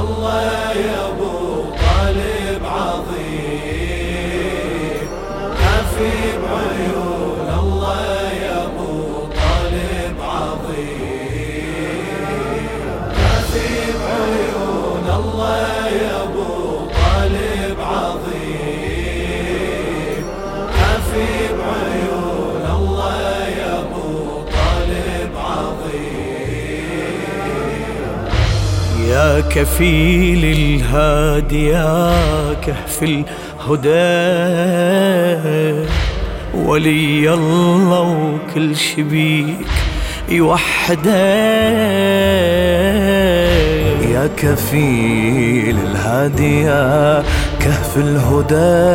الله يا كفيل الهادي يا كهف الهدى. ولي الله وكل شبيك يوحده يا كفيل الهادي يا كهف الهدى.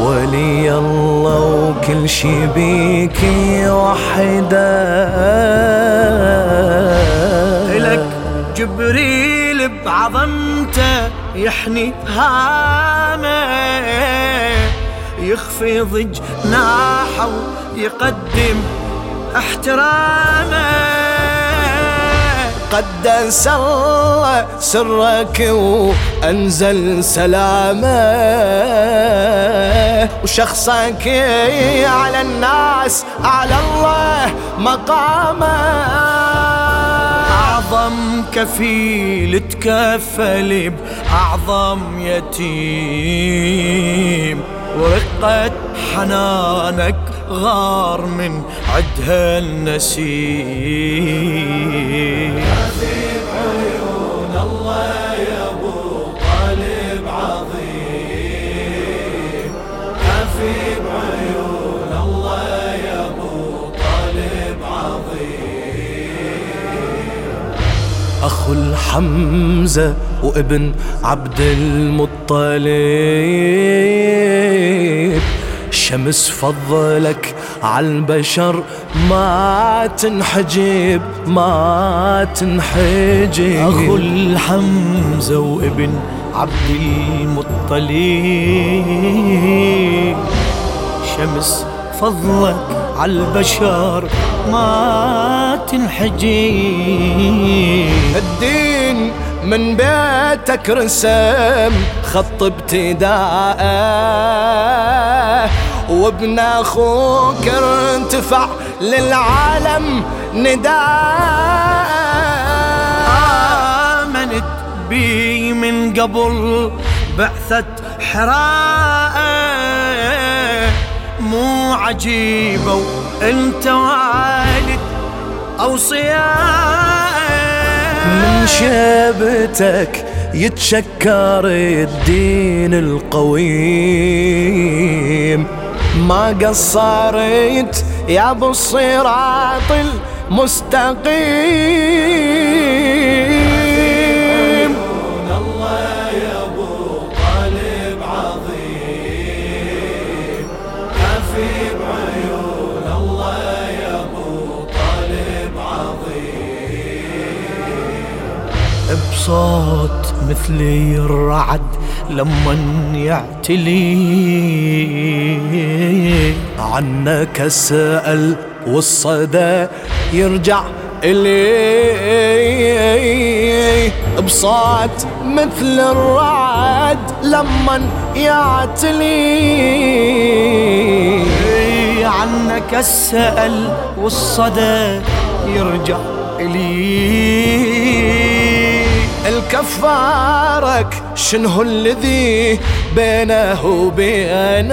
ولي الله وكل شي بيك وحده جبريل بعظمته يحني هامه يخفض جناحه ويقدم احترامه. قدس الله سرك وأنزل سلامه. وشخصك على الناس على الله مقامه. أعظم كفيل تكفل بأعظم يتيم. ورقة حنانك غار من عدها النسيم. أخو الحمزة وابن عبد المطلب. شمس فضلك عالبشر ما تنحجب ما تنحجب. أخو الحمزة وابن عبد المطلب. شمس فضلك عالبشر ما تنحجي الدين من بيتك رسم خط ابتداءه وابن أخوك ارتفع للعالم نداء. آمنت بي من قبل بعثة حراء. مو عجيبة وانت والد أوصياء. من شيبتك يتشكر الدين القويم. ما قصرت يا أبو الصراط المستقيم. بصوت مثل الرعد لما يعتلي. عنك اسأل والصدى يرجع إلي بصوت مثل الرعد لما يعتلي. عنك السأل والصدى يرجع إلي الكفارك شنو الذي بينه وبينك؟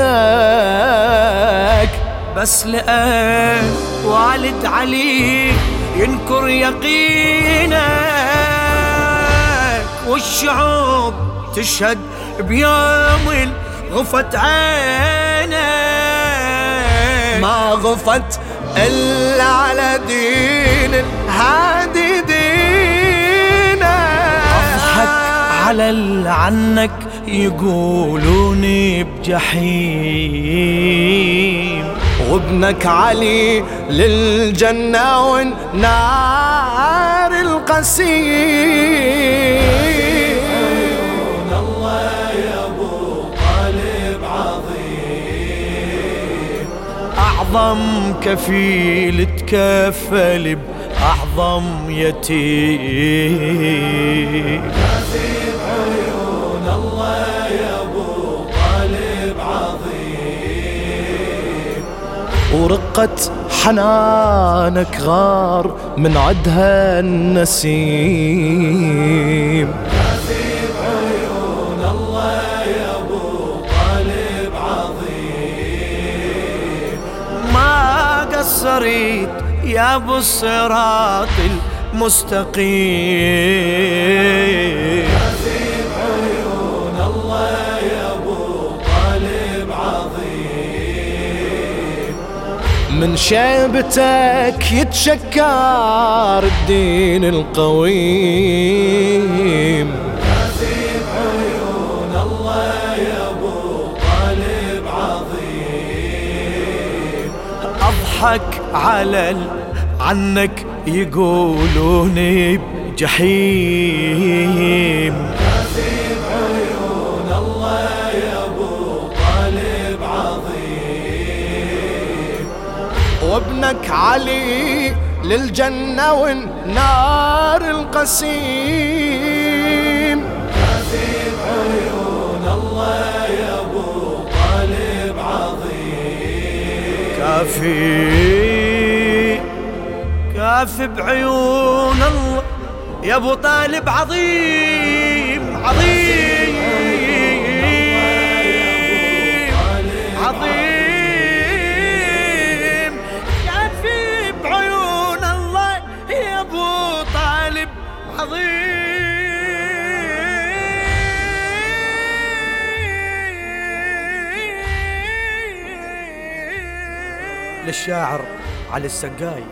بس لقى والد علي ينكر يقينك والشعوب تشهد بيوم غفت عينك. ما غفت إلا على دين الهادي على عنك يقولوني بجحيم. وابنك علي للجنة والنار القسيم. الله يا ابو طالب عظيم أعظم كفيل تكفل بأعظم يتيم. عيون الله يا ابو طالب عظيم ورقة حنانك غار من عدها النسيم. عيون الله يا ابو طالب عظيم ما قصرت يا أبو الصراط المستقيم. من شيبتك يتشكر الدين القويم عيون الله يا ابو طالب عظيم أضحك على. عنك يقولون بجحيم عيون الله يا وابنك علي للجنة والنار القسيم. عيون الله يا ابو طالب عظيم كافي كافي بعيون الله يا أبو طالب عظيم عظيم. للشاعر علي السقاي.